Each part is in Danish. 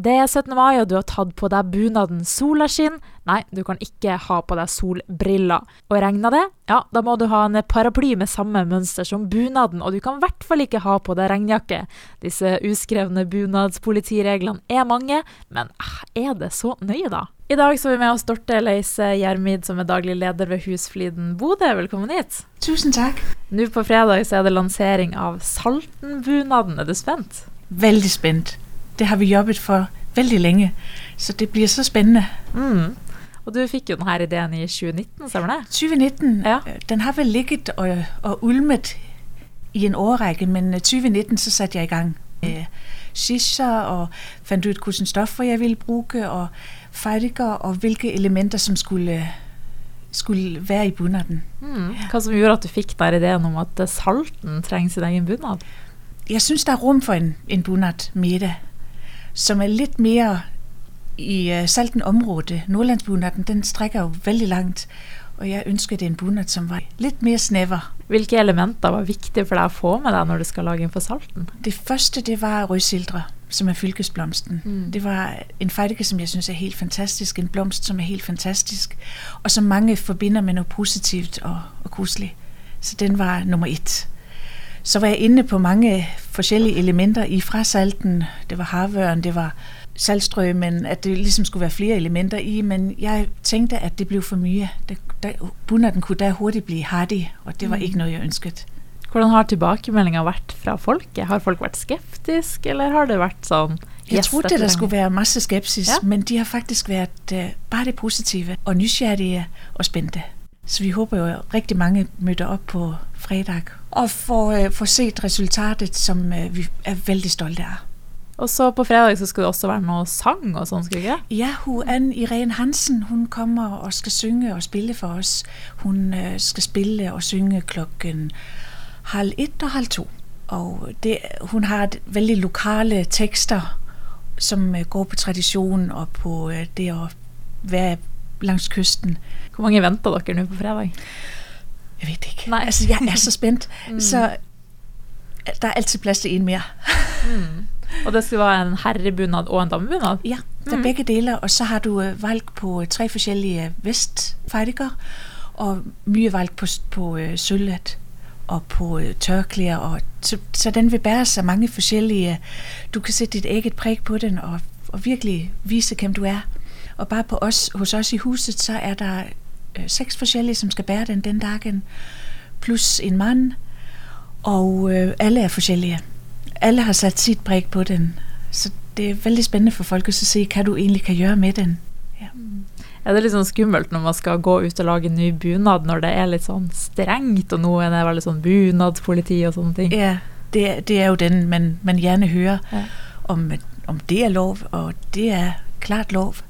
Det er 17. mai, og du har tatt på deg bunaden Solaskinn. Nei, du kan ikke ha på deg solbriller. Og regner det, ja, da må du ha en paraply med samme mønster som bunaden, og du kan i hvert fall ikke ha på deg regnjakke. Disse uskrevne bunadspolitireglene er mange, men ah, er det så nøye, da? I dag så er vi med oss Dorte Leise Gjermid, som er daglig leder ved Husfliden Bodø. Velkommen hit. Tusen takk. Nå på fredag så er det lansering av Saltenbunaden. Er du spent? Veldig spent. Det har vi jobbet for veldig lenge, så det blir så spennende. Mm. Og du fikk jo denne ideen i 2019, stemmer det? 2019, Ja. øh, den har vel ligget og, og ulmet i en årrække, men øh, 2019 så satte jeg i gang med skisser og fandt ut hvilke stoffer jeg ville bruke, og farger og hvilke elementer som skulle, skulle være i bunaden. Mm. Hva som gjorde at du fikk der ideen om at Salten trenger sin egen bunad? Jeg synes der er rom for en, en bunad middag, som er litt mer i uh, Salten område. Nordlandsbunaden den strekker jo veldig langt, og jeg ønsket en bunad som var litt mer snever. Hvilke elementer var viktige for deg å få med deg når du skal lage en for Salten? Det første det var rødsildre, som er fylkesblomsten. Mm. Det var en farge som jeg synes er helt fantastisk, en blomst som er helt fantastisk, og som mange forbinder med noe positivt og, og koselig. Så den var nummer ett. Så var jeg inne på mange forskjellige elementer i fra salten. Det var havørn, det var saltstrømmen, at det liksom skulle være flere elementer i, men jeg tenkte at det ble for mye. Det, der, bunaden kunne da hurtigt bli hardy, og det var Mm. ikke noe jeg ønsket. Hvordan har tilbakemeldinga vært fra folket? Har folk vært skeptiske, eller har det vært sånn Jeg yes, dette der skulle være masse skepsis, Ja. men de har faktisk været øh, bare det positive og nysgerrige og spændte. Så vi håber jo, at rigtig mange møder op på fredag og får, øh, får set resultatet, som øh, vi er vældig stolte af. Og så på fredag så skulle det også være noe sang og sånn, skulle det ikke? Ja, hun Anne Irene Hansen, hun kommer og skal synge og spille for os. Hun øh, skal spille og synge klokken halv et og halv to. Og det, hun har et vældig lokale tekster, som øh, går på tradition og på øh, det at være langs kysten. Hvor mange venter dere nå på fredag? Jeg ved ikke. Nej. Altså, jeg er så spændt. Mm. Så øh, der er altid plads til en mere. Mm. Og det skulle være en herrebunad og en damebunad? Ja, der Mm. mm. begge deler, og så har du øh, valgt på øh, tre forskellige vestfarver, og mye valgt på, på øh, sølvet og på øh, tørklæder, og så, så den vil bæres af mange forskellige. Du kan sætte dit eget præg på den og, og virkelig vise, hvem du er. Og bare på os, hos os i huset, så er der øh, seks forskellige, som skal bære den den dagen, plus en mand, og øh, alle er forskellige. Alle har sat sit præg på den, så det er veldig spændende for folk at se, hvad du egentlig kan gøre med den. Er det litt sånn skummelt når man skal gå ut og lage en ny bunad, når det er litt sånn strengt, og noen er veldig sånn bunadspoliti og sånne ting? Ja, det, er- det er jo den, man, man gjerne hører, Ja. om, om det er lov, og det er klart lov.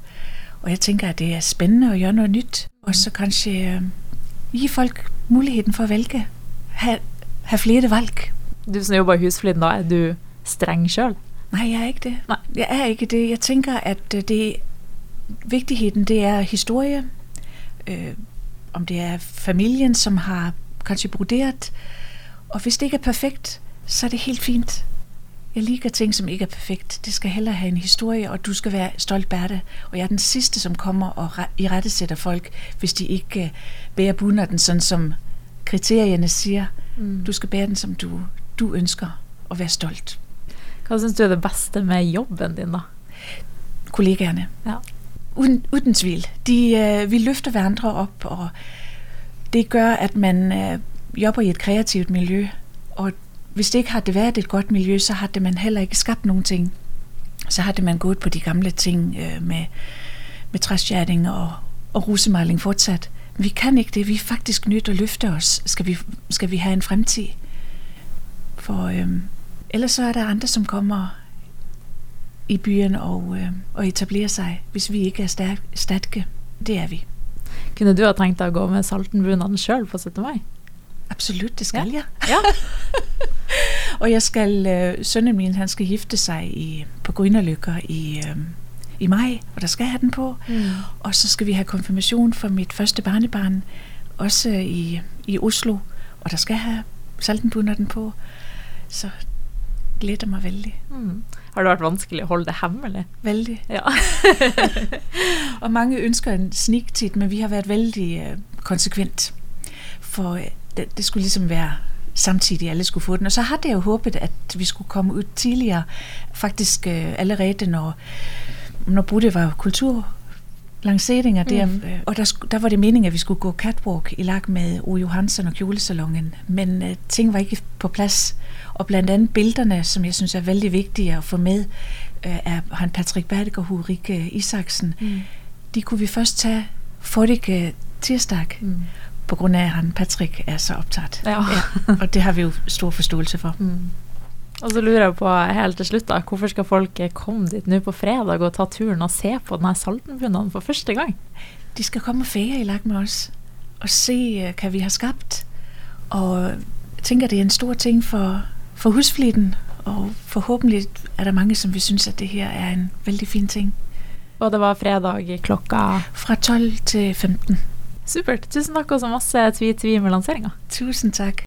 Og jeg tænker, at det er spændende at gøre noget nyt, og så kanskje øh, give folk muligheden for at vælge. Ha, have flere valg. Du som jobber i Husfliden, da er du streng sjøl? Nej, jeg er ikke det. Nej. Jeg er ikke det. Jeg tænker, at øh, det vigtigheden, det er historie. Øh, om det er familien, som har kanskje broderet. Og hvis det ikke er perfekt, så er det helt fint. Jeg liker ting, som ikke er perfekt. Det skal heller have en historie, og du skal være stolt det. Og jeg er den sidste, som kommer og i rette sætter folk, hvis de ikke øh, bærer bunaden, sådan som kriterierne siger. Mm. Du skal bære den, som du, du ønsker, og være stolt. Hva syns du er det beste med jobben din, da? kollegaerne. Ja. Uden, uden tvivl. De, øh, vi løfter hverandre op, og det gør, at man øh, jobber i et kreativt miljø. Og hvis det ikke har det været et godt miljø, så har det man heller ikke skabt nogen ting. Så har det man gået på de gamle ting øh, med, med træstjæring og, og rusemaling fortsat. Vi kan ikke det. Vi er faktisk nødt til at løfte os. Skal vi, skal vi have en fremtid? For øh, ellers så er der andre, som kommer i byen og, øh, og etablerer sig, hvis vi ikke er stærk, stærke. Det er vi. Kunne du ha tenkt at å gå med Saltenbunaden sjøl på 17. maj? Absolut, det skal Ja. jeg. Ja. Og jeg skal, øh, sønnen min, han skal gifte sig i, på Grønnerlykker i, øh, i maj, og der skal jeg have den på. Mm. Og så skal vi have konfirmation for mit første barnebarn, også i, i Oslo, og der skal jeg have saltenbunder den på. Så gleder meg veldig. Mm. Har det vært vanskelig å holde det hemmelig? Veldig. Ja. og mange ønsker en sniktid, men vi har vært veldig uh, konsekvent. For uh, det, det, skulle liksom være samtidig alle skulle få den. Og så hadde jeg jo håpet at vi skulle komme ut tidligere, faktisk uh, allerede når, når Bodø var kultur lanceringer der, mm. og der, der var det meningen, at vi skulle gå catwalk i lag med O. Johansen og Kjolesalongen, men uh, ting var ikke på plads. Og blandt andet billederne, som jeg synes er veldig vigtige at få med, uh, af han Patrick Berg og Ulrike Isaksen, mm. de kunne vi først tage forrige tirsdag, mm. På grund af, at han Patrick er så optaget. Ja. ja. Og det har vi jo stor forståelse for. Mm. Og så lurer jeg på helt til slutt, da, hvorfor skal folk komme dit nå på fredag og ta turen og se på denne Saltenbunaden for første gang? De skal komme og feire i lag med oss og se hva vi har skapt. Og jeg tenker det er en stor ting for, for husfliden, og forhåpentlig er det mange som vil synes at det her er en veldig fin ting. Og det var fredag klokka Fra 12 til 15. Supert. Tusen takk og så masse tvi-tvi med lanseringa. Tusen takk.